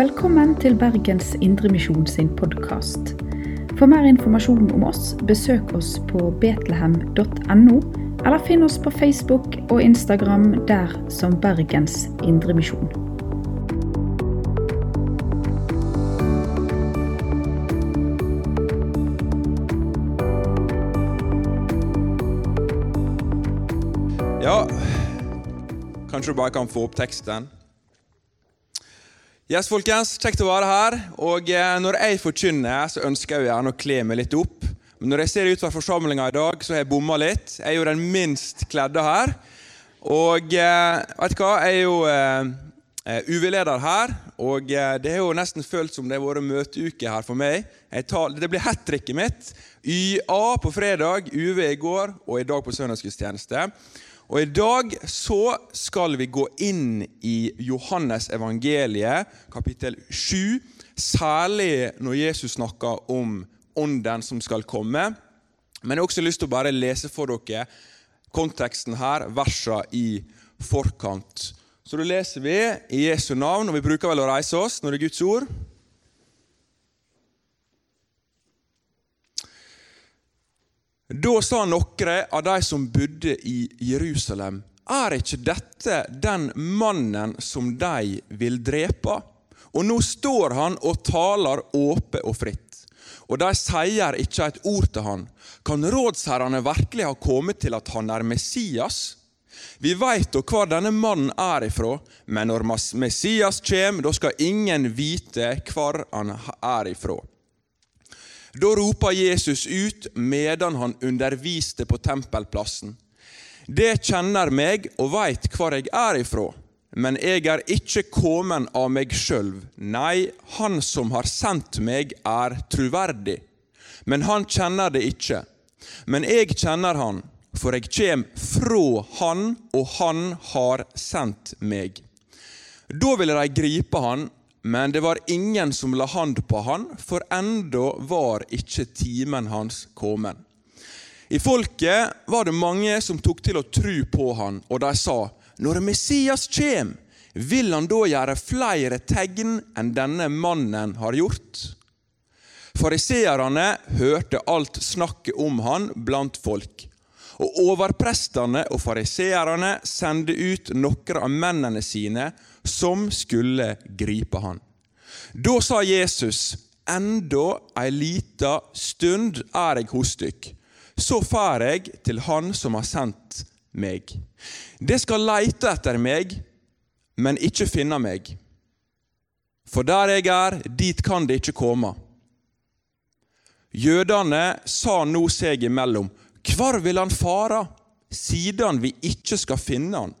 Velkommen til Bergens Indremisjon sin podkast. For mer informasjon om oss, besøk oss på betlehem.no, eller finn oss på Facebook og Instagram der som Bergens Indremisjon. Ja, kanskje du bare kan få opp teksten. Yes, folkens, Kjekt å være her. Og eh, Når jeg forkynner, så ønsker jeg gjerne å kle meg litt opp. Men når jeg ser utover forsamlinga i dag, så har jeg bomma litt. Jeg er jo den minst kledde her. Og eh, vet du hva, jeg er jo eh, UV-leder her. Og det har jo nesten følt som det har vært møteuke her for meg. Tar, det blir hat tricket mitt. YA på fredag, UV i går og i dag på søndagsgudstjeneste. Og I dag så skal vi gå inn i Johannes evangeliet, kapittel 7. Særlig når Jesus snakker om ånden som skal komme. Men jeg har også lyst til å bare lese for dere konteksten her, versene i forkant. Så da leser vi i Jesu navn, og vi bruker vel å reise oss når det er Guds ord. Da sa noen av de som bodde i Jerusalem, er ikke dette den mannen som de vil drepe? Og nå står han og taler åpe og fritt. Og de sier ikke et ord til han. Kan rådsherrene virkelig ha kommet til at han er Messias? Vi veit da hvor denne mannen er ifra, men når Messias kommer, da skal ingen vite hvor han er ifra. Da ropa Jesus ut medan han underviste på tempelplassen. Det kjenner meg og veit hvor jeg er ifra, men jeg er ikke kommet av meg sjøl. Nei, Han som har sendt meg, er truverdig. Men han kjenner det ikke. Men jeg kjenner han, for jeg kjem fra han, og han har sendt meg. Da ville de gripe han men det var ingen som la hand på han, for enda var ikke timen hans kommet. I folket var det mange som tok til å tru på han, og de sa:" Når Messias kjem, vil han da gjøre flere tegn enn denne mannen har gjort? Fariseerne hørte alt snakket om han blant folk. Og overprestene og fariseerne sendte ut noen av mennene sine som skulle gripe han. Da sa Jesus, enda ei lita stund er jeg hos dykk, så fær jeg til Han som har sendt meg. Det skal leite etter meg, men ikke finne meg. For der jeg er, dit kan det ikke komme. Jødene sa nå seg imellom, hvor vil han fare, siden vi ikke skal finne han?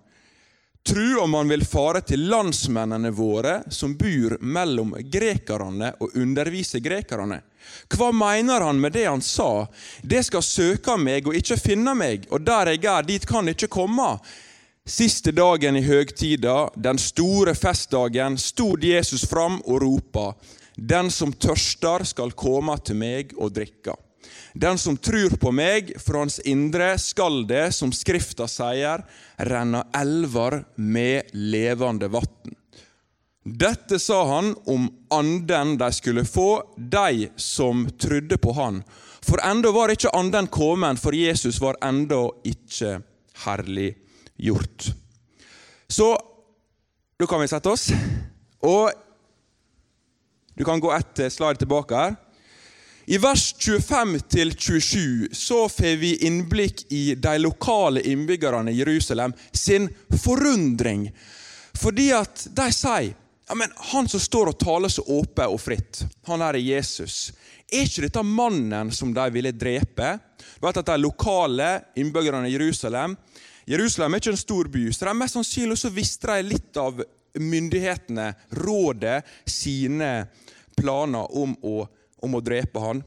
Tru om han vil fare til landsmennene våre som bor mellom grekerne og undervise grekerne. Hva mener han med det han sa? Det skal søke meg og ikke finne meg, og der jeg er, dit kan ikke komme. Siste dagen i høgtida, den store festdagen, stod Jesus fram og ropa:" Den som tørster, skal komme til meg og drikke. Den som tror på meg, fra hans indre skal det, som Skrifta sier, renne elver med levende vann. Dette sa han om anden de skulle få, de som trodde på han. For enda var ikke anden kommet, for Jesus var enda ikke herliggjort. Så da kan vi sette oss. Og du kan gå ett slag tilbake her. I vers 25-27 så får vi innblikk i de lokale innbyggerne i Jerusalem sin forundring. Fordi at de sier ja, men han som står og taler så åpent og fritt, han er Jesus. Er ikke dette mannen som de ville drepe? Du vet at De lokale innbyggerne i Jerusalem Jerusalem er ikke en stor by, så de mest sannsynlig så visste de litt av myndighetene, rådet, sine planer om å om å drepe han.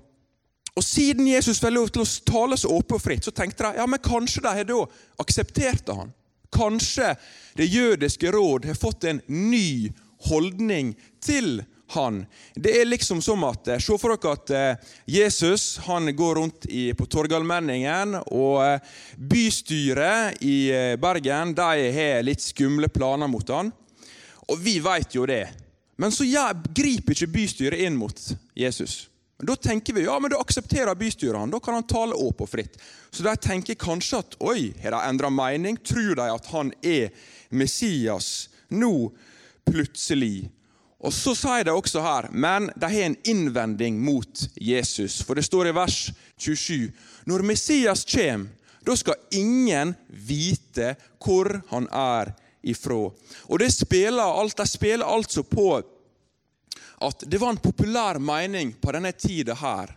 Og Siden Jesus fikk lov til å tale så åpent og fritt, så tenkte de ja, men kanskje de har da akseptert han. Kanskje det jødiske råd har fått en ny holdning til han. Det er liksom som at eh, Se for dere at eh, Jesus han går rundt i, på Torgallmenningen, og eh, bystyret i Bergen de har litt skumle planer mot han. Og vi vet jo det. Men så ja, griper ikke bystyret inn mot Jesus. Men Da tenker vi ja, men da aksepterer bystyret han, da kan han tale åp og fritt. Så de tenker kanskje at oi, har de endra mening? Tror de at han er Messias nå plutselig? Og Så sier de også her, men de har en innvending mot Jesus. For det står i vers 27.: Når Messias kommer, da skal ingen vite hvor han er ifra. Og det spiller alt, De spiller altså på at det var en populær mening på denne tida her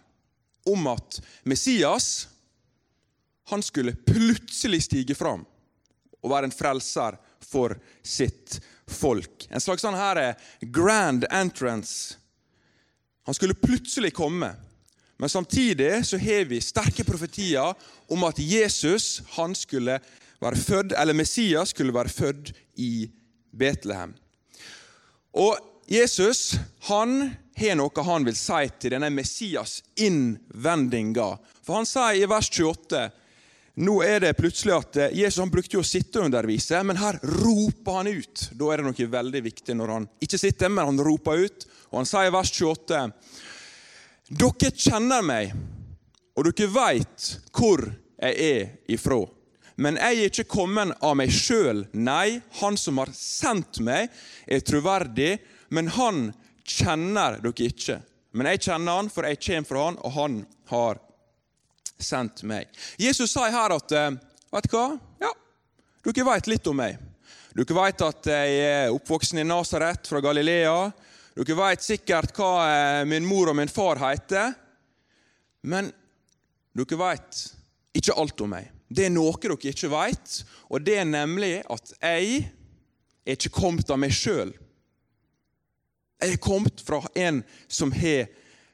om at Messias han skulle plutselig stige fram og være en frelser for sitt folk. En slags sånn her grand entrance. Han skulle plutselig komme. Men samtidig så har vi sterke profetier om at Jesus han skulle være født, eller Messias skulle være født i Betlehem. Og Jesus han har noe han vil si til denne Messias-innvendinga. For han sier i vers 28 nå er det plutselig at Jesus han brukte jo å sitte og undervise, men her roper han ut. Da er det noe veldig viktig når han ikke sitter, men han roper ut. Og han sier i vers 28.: Dere kjenner meg, og dere veit hvor jeg er ifra. Men jeg er ikke kommet av meg sjøl. Nei, han som har sendt meg, er troverdig, men han kjenner dere ikke. Men jeg kjenner han, for jeg kommer fra han, og han har sendt meg. Jesus sa her at Vet du hva? Ja, dere vet litt om meg. Dere vet at jeg er oppvoksen i Nasaret fra Galilea. Dere vet sikkert hva min mor og min far heter. Men dere vet ikke alt om meg. Det er noe dere ikke vet, og det er nemlig at jeg er ikke kommet av meg sjøl. Jeg er kommet fra en som har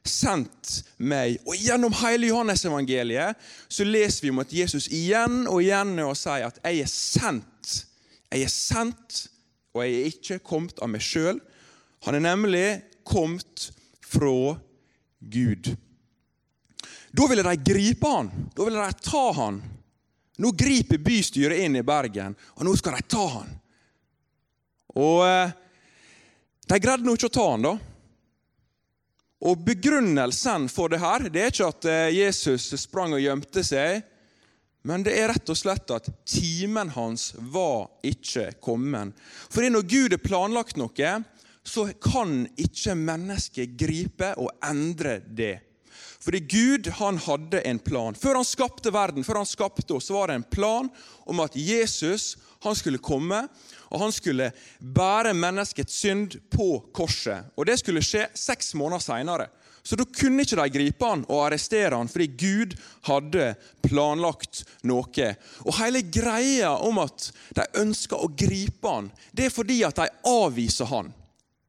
sendt meg. Og Gjennom hele Johannes-evangeliet så leser vi om at Jesus igjen og igjen og sier at 'jeg er sendt'. Jeg er sendt, og jeg er ikke kommet av meg sjøl. Han er nemlig kommet fra Gud. Da ville de gripe han, da ville de ta han. Nå griper bystyret inn i Bergen, og nå skal de ta han. Og de greide nå ikke å ta han da. Og Begrunnelsen for det her det er ikke at Jesus sprang og gjemte seg, men det er rett og slett at timen hans var ikke kommet. Fordi når Gud har planlagt noe, så kan ikke mennesket gripe og endre det. Fordi Gud han hadde en plan. Før han skapte verden, før han skapte oss, var det en plan om at Jesus han skulle komme, og han skulle bære menneskets synd på korset. Og Det skulle skje seks måneder seinere. Så da kunne ikke de gripe han og arrestere han, fordi Gud hadde planlagt noe. Og Hele greia om at de ønsker å gripe han, det er fordi at de avviser han.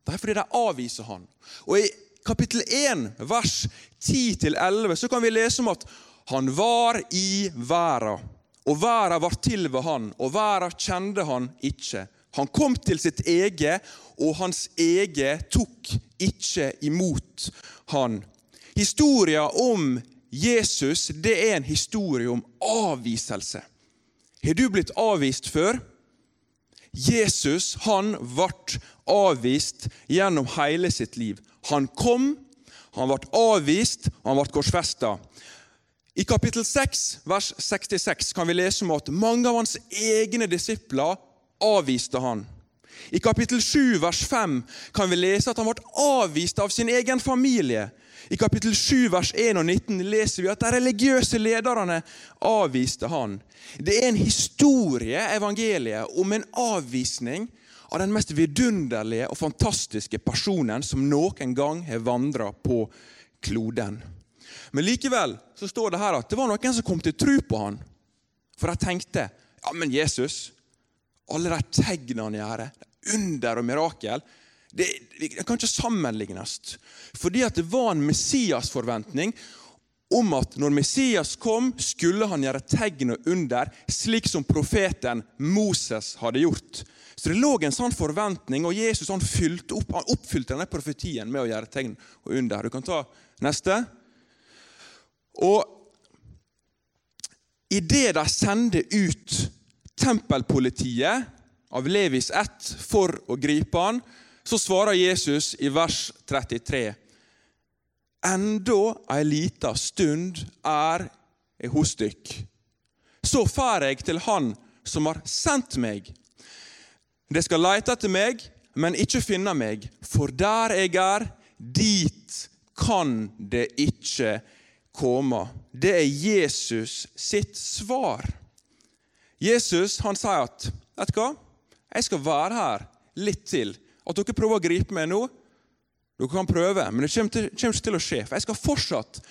Det er fordi de avviser han. Og I kapittel 1, vers 10-11, så kan vi lese om at han var i verden, og verden var til ved han, og verden kjente han ikke. Han kom til sitt eget, og hans eget tok ikke imot han. Historia om Jesus det er en historie om avviselse. Har du blitt avvist før? Jesus han ble avvist gjennom hele sitt liv. Han kom, han ble avvist, og han ble korsfesta. I kapittel 6, vers 66 kan vi lese om at mange av hans egne disipler avviste han. I kapittel 7, vers 5 kan vi lese at han ble avvist av sin egen familie. I kapittel 7, vers 1 og 19 leser vi at de religiøse lederne avviste han. Det er en historie, evangeliet, om en avvisning av den mest vidunderlige og fantastiske personen som noen gang har vandra på kloden. Men likevel så står det her at det var noen som kom til tro på han. For de tenkte ja, men Jesus, alle de tegnene han gjør, under og mirakel det, det kan ikke sammenlignes. Fordi at det var en Messias-forventning om at når Messias kom, skulle han gjøre tegn og under, slik som profeten Moses hadde gjort. Så Det lå en sånn forventning, og Jesus han, opp, han oppfylte denne profetien med å gjøre tegn og under. Du kan ta neste. Og idet de sender ut tempelpolitiet av Levis ett for å gripe han, så svarer Jesus i vers 33.: Enda ei lita stund er jeg hos dykk. Så fær jeg til Han som har sendt meg. Det skal leite etter meg, men ikke finne meg, for der jeg er, dit kan det ikke komme. Det er Jesus sitt svar. Jesus han sier at vet du hva? jeg skal være her litt til. At dere prøver å gripe meg nå, dere kan prøve, men det kommer, ikke til å skje. For jeg skal fortsatt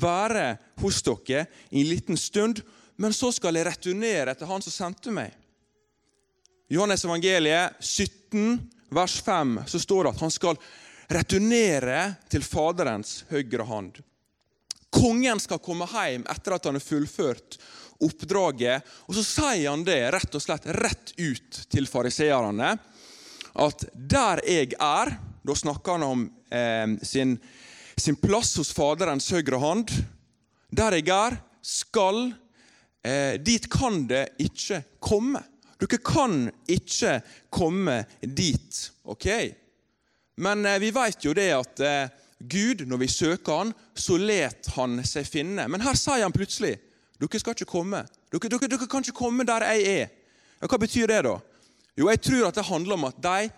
være hos dere i en liten stund, men så skal jeg returnere til Han som sendte meg. Johannes evangeliet 17, vers 5, så står det at han skal returnere til Faderens høyre hand. Kongen skal komme hjem etter at han har fullført oppdraget. Og så sier han det rett og slett rett ut til fariseerne. At der jeg er Da snakker han om eh, sin, sin, plass hos Faderens høyre hånd. Der jeg er, skal eh, Dit kan det ikke komme. Dere kan ikke komme dit. ok? Men eh, vi vet jo det at eh, Gud, når vi søker han, så let han seg finne. Men her sier han plutselig dere skal ikke komme. Dere, dere, dere kan ikke komme der jeg er. Ja, hva betyr det, da? Jo, jeg tror at det handler om at de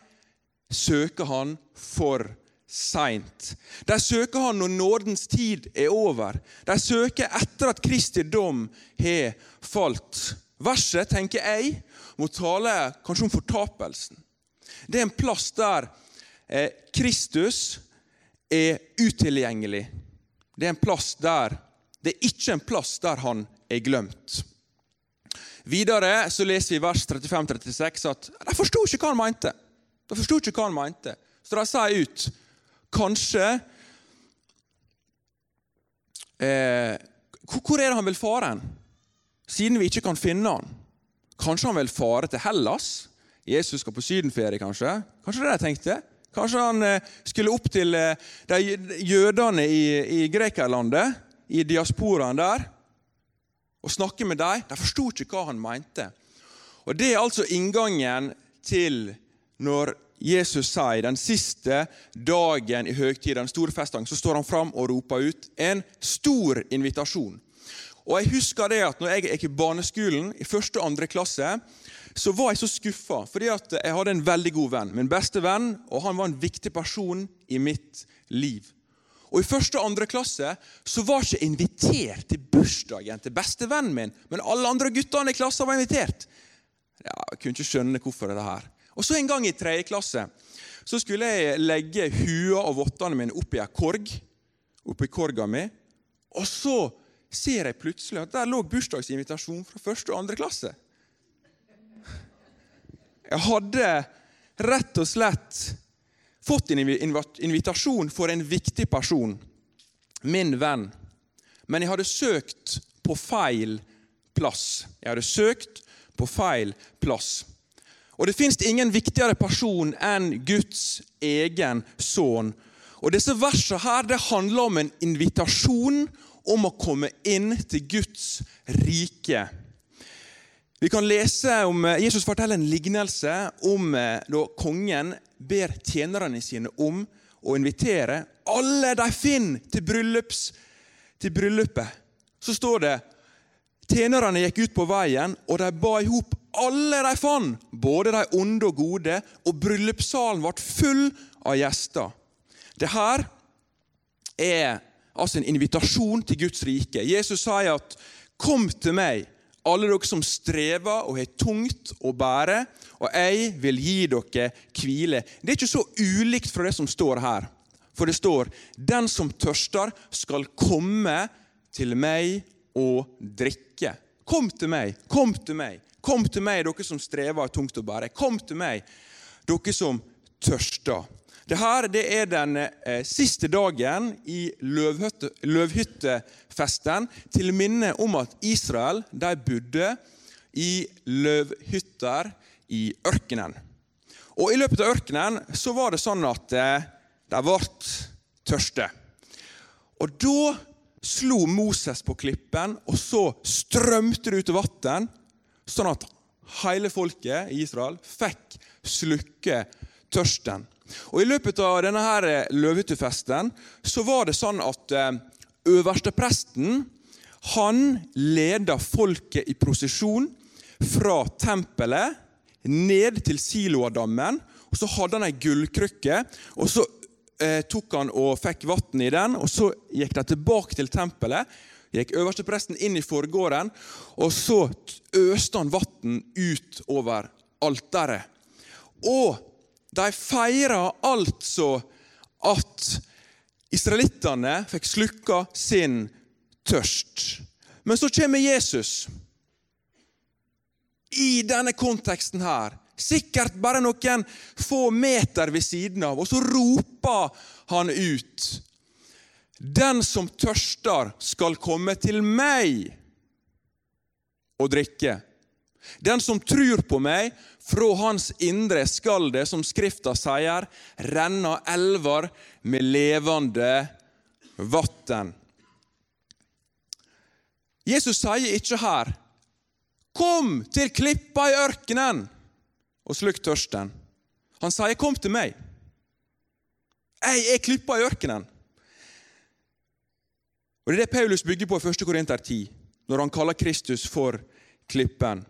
søker han for seint. De søker han når nådens tid er over. De søker etter at Kristi dom har falt. Verset, tenker jeg, må tale kanskje om fortapelsen. Det er en plass der eh, Kristus er utilgjengelig. Det er en plass der det er ikke en plass der han er glemt. Videre så leser vi vers 35-36 at de forsto ikke hva han mente. De forsto ikke hva han mente. Så de sa ut Kanskje eh, Hvor er det han vil fare hen? Siden vi ikke kan finne han. Kanskje han vil fare til Hellas? Jesus skal på sydenferie, kanskje? Kanskje det de tenkte? Kanskje han eh, skulle opp til eh, de jødene i, i Grekerlandet? i diasporaen der og snakke med dem. De forsto ikke hva han mente. Og Det er altså inngangen til når Jesus sier den siste dagen i høgtiden, den så står han fram og roper ut en stor invitasjon. Og Jeg husker det at når jeg gikk i barneskolen, i første og andre klasse, så var jeg så skuffa, fordi at jeg hadde en veldig god venn. Min beste venn, og han var en viktig person i mitt liv. Og I første og andre klasse så var jeg ikke invitert til bursdagen til bestevennen min, men alle andre guttene i klassen var invitert. Ja, jeg kunne ikke skjønne hvorfor det her. Og så En gang i tredje klasse så skulle jeg legge hua og vottene mine oppi ei korg. oppi korga mi, Og så ser jeg plutselig at der lå bursdagsinvitasjon fra første og andre klasse. Jeg hadde rett og slett fått en invitasjon for en viktig person, min venn. Men jeg hadde søkt på feil plass. Jeg hadde søkt på feil plass. Og det fins ingen viktigere person enn Guds egen sønn. Og Disse versene her, det handler om en invitasjon om å komme inn til Guds rike. Vi kan lese om, Jesus forteller en lignelse om eh, da kongen ber tjenerne sine om å invitere alle de finner til, bryllups, til bryllupet. Så står det Tjenerne gikk ut på veien, og de ba i hop alle de fant, både de onde og gode, og bryllupssalen ble full av gjester. Det her er altså en invitasjon til Guds rike. Jesus sier at 'kom til meg', alle dere som strever og har tungt å bære, og jeg vil gi dere hvile. Det er ikke så ulikt fra det som står her. For det står 'Den som tørster, skal komme til meg og drikke'. Kom til meg, kom til meg, kom til meg, dere som strever tungt å bære. Kom til meg, dere som tørster. Dette det er den eh, siste dagen i løvhytte, løvhyttefesten til minne om at Israel de bodde i løvhytter i ørkenen. Og I løpet av ørkenen så var det sånn at eh, de ble tørste. Og Da slo Moses på klippen, og så strømte det ut vann, sånn at hele folket i Israel fikk slukke tørsten. Og I løpet av denne her løvehyttefesten så var det sånn at eh, øverstepresten han leda folket i prosesjon fra tempelet ned til Siloadammen. og Så hadde han ei gullkrykke, og så eh, tok han og fikk vann i den. og Så gikk de tilbake til tempelet. Gikk øverstepresten inn i forgården, og så øste han vann ut over alteret. Og de feira altså at israelittene fikk slukka sin tørst. Men så kommer Jesus i denne konteksten her. Sikkert bare noen få meter ved siden av, og så roper han ut. Den som tørster, skal komme til meg og drikke. Den som tror på meg, fra hans indre skal det, som Skrifta sier, renne elver med levende vann. Jesus sier ikke her 'Kom til klippa i ørkenen og slukk tørsten'. Han sier 'Kom til meg'. Jeg er klippa i ørkenen. Og Det er det Paulus bygger på i 1. Korinter 10, når han kaller Kristus for klippen.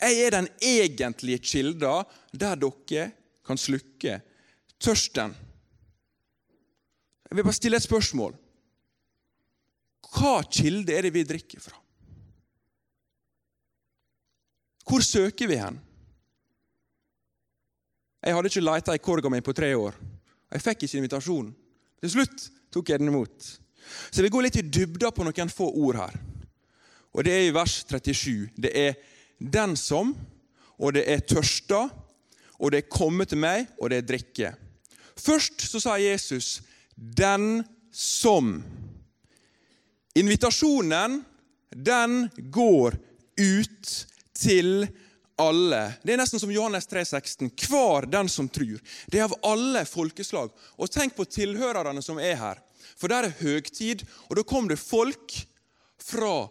Jeg er den egentlige kilda der dere kan slukke tørsten. Jeg vil bare stille et spørsmål. Hva kilde er det vi drikker fra? Hvor søker vi hen? Jeg hadde ikke leita i korga mi på tre år. Jeg fikk ikke invitasjon. Til slutt tok jeg den imot. Så jeg vil gå litt i dybda på noen få ord her. Og Det er i vers 37. Det er 'den som', og det er 'tørsta', og det er 'komme til meg', og det er 'drikke'. Først så sa Jesus 'den som'. Invitasjonen, den går ut til alle. Det er nesten som Johannes 3, 16. Hver den som tror. Det er av alle folkeslag. Og tenk på tilhørerne som er her. For der er høgtid, og da kom det folk fra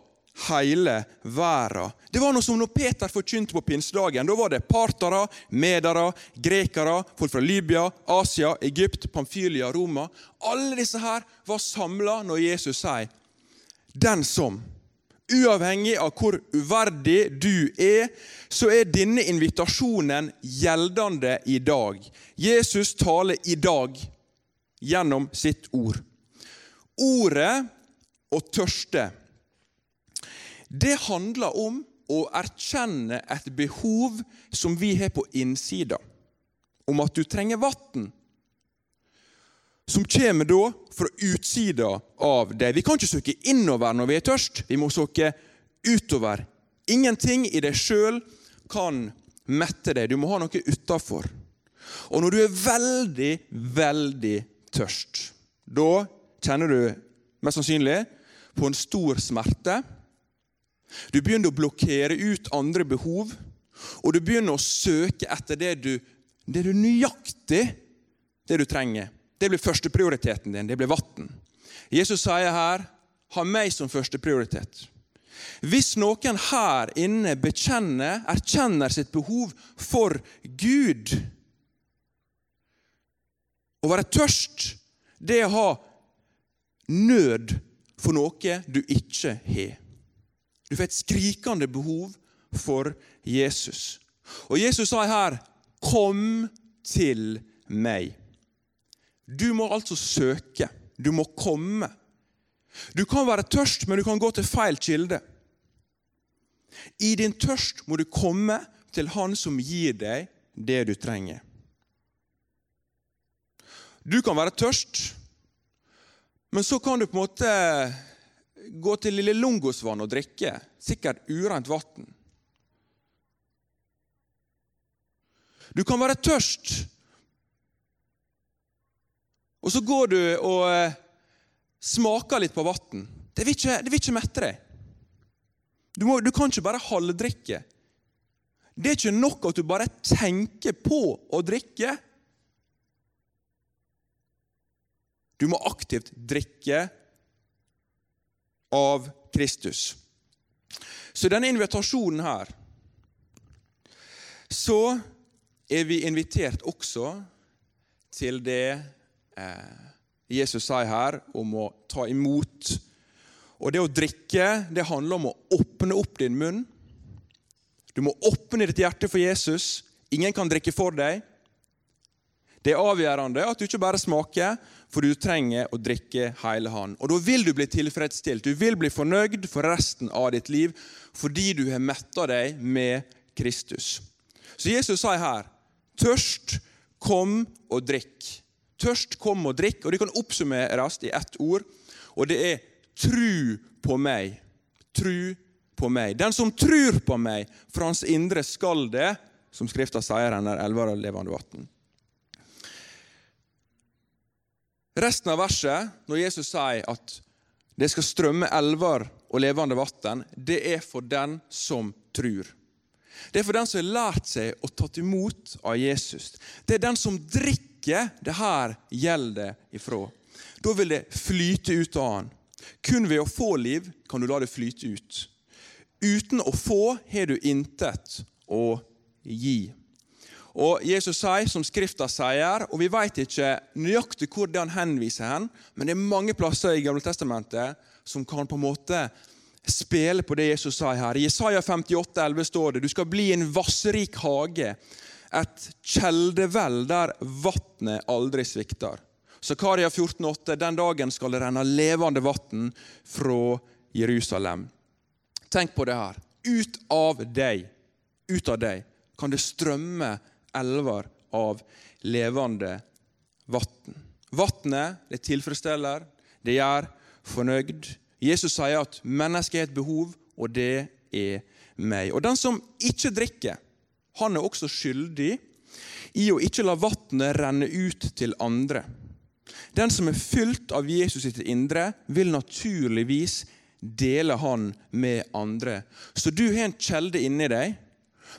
hele verden. Det var noe som når Peter forkynte på pinsedagen. Da var det partere, medere, grekere, folk fra Libya, Asia, Egypt, Pamfylia, Roma. Alle disse her var samla når Jesus sier 'den som'. Uavhengig av hvor uverdig du er, så er denne invitasjonen gjeldende i dag. Jesus taler i dag gjennom sitt ord. Ordet å tørste det handler om å erkjenne et behov som vi har på innsida, om at du trenger vann. Som kommer da fra utsida av deg. Vi kan ikke søke innover når vi er tørst, vi må søke utover. Ingenting i deg sjøl kan mette deg, du må ha noe utafor. Og når du er veldig, veldig tørst, da kjenner du mest sannsynlig på en stor smerte du begynner å blokkere ut andre behov, og du begynner å søke etter det du, det du nøyaktig det du trenger. Det blir førsteprioriteten din. Det blir vann. Jesus sier her ha meg som førsteprioritet. Hvis noen her inne bekjenner, erkjenner sitt behov for Gud Å være tørst, det er å ha nød for noe du ikke har. Du får et skrikende behov for Jesus. Og Jesus sa her 'Kom til meg'. Du må altså søke. Du må komme. Du kan være tørst, men du kan gå til feil kilde. I din tørst må du komme til Han som gir deg det du trenger. Du kan være tørst, men så kan du på en måte gå til Lille Lungosvann og drikke. Sikkert urent vann. Du kan være tørst, og så går du og eh, smaker litt på vann. Det vil ikke, det vil ikke mette deg. Du, må, du kan ikke bare halvdrikke. Det er ikke nok at du bare tenker på å drikke. Du må aktivt drikke av Kristus. Så denne invitasjonen her Så er vi invitert også til det Jesus sier her om å ta imot. Og det å drikke, det handler om å åpne opp din munn. Du må åpne ditt hjerte for Jesus. Ingen kan drikke for deg. Det er avgjørende at du ikke bare smaker, for du trenger å drikke hele han. Og Da vil du bli tilfredsstilt. Du vil bli fornøyd for resten av ditt liv fordi du har metta deg med Kristus. Så Jesus sier her tørst, kom og drikk. Tørst, kom og drikk. Og Det kan oppsummeres i ett ord, og det er tru på meg. Tru på meg. Den som trur på meg, fra hans indre skal det, som Skrifta sier, renner elver av levende vann. Resten av verset, når Jesus sier at det skal strømme elver og levende vann, det er for den som trur. Det er for den som har lært seg å ta imot av Jesus. Det er den som drikker det her gjelder ifra. Da vil det flyte ut av han. Kun ved å få liv kan du la det flyte ut. Uten å få har du intet å gi. Og Jesus sier, som Skrifta sier, og vi vet ikke nøyaktig hvor det han henviser hen, men det er mange plasser i Gamle Testamentet som kan på en måte spille på det Jesus sier her. I Jesaja 58, 11 står det du skal bli en vassrik hage, et kjeldevell der vannet aldri svikter. Zakaria 14,8, den dagen skal det renne levende vann fra Jerusalem. Tenk på det her. Ut av deg, ut av deg, kan det strømme elver av levende vann. Vannet det tilfredsstiller, det gjør fornøyd, Jesus sier at mennesket har et behov, og det er meg. Og Den som ikke drikker, han er også skyldig i å ikke la vannet renne ut til andre. Den som er fylt av Jesus sitt indre, vil naturligvis dele han med andre. Så du har en kjelde inni deg,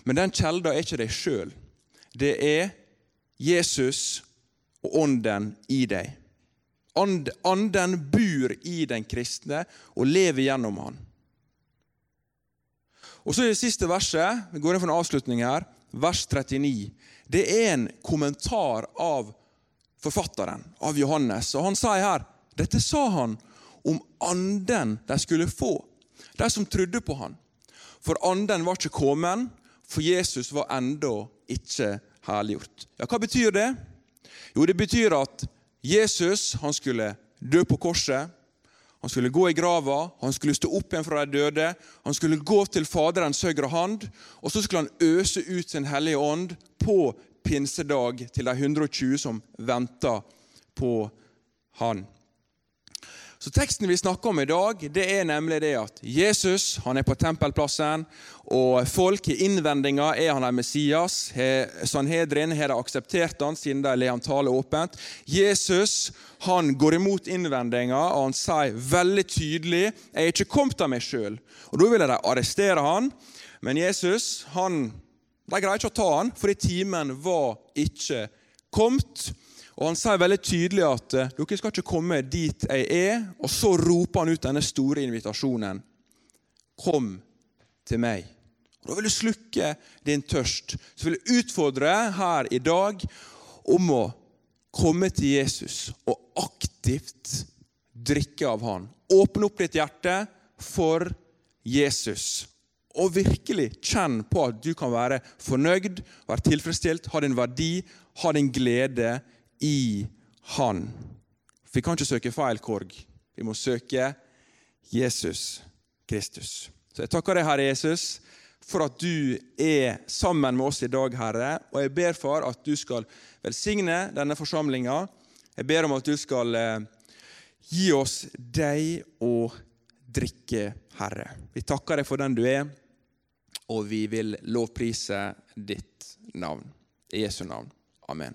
men den kjelda er ikke deg sjøl. Det er Jesus og Ånden i deg. Anden bor i den kristne og lever gjennom han. Og så i det siste verset, vi går inn for en avslutning her, vers 39. Det er en kommentar av forfatteren, av Johannes. Og Han sier her dette sa han om anden de skulle få, de som trodde på han. For anden var ikke kommet, for Jesus var ennå ikke herliggjort. Ja, Hva betyr det? Jo, det betyr at Jesus han skulle dø på korset, han skulle gå i grava, han skulle stå opp igjen fra de døde, han skulle gå til Faderens høyre hand, og så skulle han øse ut sin hellige ånd på pinsedag til de 120 som venta på han. Så Teksten vi snakker om i dag, det er nemlig det at Jesus han er på tempelplassen, og folk i innvendinger er han en Messias. Sanhedrin har akseptert han siden de ler han tale åpent. Jesus han går imot innvendinger, og han sier veldig tydelig jeg er ikke kommet av meg sjøl. Da ville de arrestere han, men Jesus han, de greier ikke å ta han, fordi timen var ikke kommet. Og Han sier veldig tydelig at eh, dere skal ikke komme dit jeg er. Og så roper han ut denne store invitasjonen. Kom til meg. Og Da vil du slukke din tørst. Så vil jeg utfordre her i dag om å komme til Jesus og aktivt drikke av han. Åpne opp ditt hjerte for Jesus. Og virkelig kjenn på at du kan være fornøyd, være tilfredsstilt, ha din verdi, ha din glede i Han. Vi kan ikke søke feil korg. Vi må søke Jesus Kristus. Så Jeg takker deg, Herre Jesus, for at du er sammen med oss i dag, Herre. Og jeg ber for at du skal velsigne denne forsamlinga. Jeg ber om at du skal eh, gi oss deg å drikke, Herre. Vi takker deg for den du er, og vi vil lovprise ditt navn. I Jesu navn. Amen.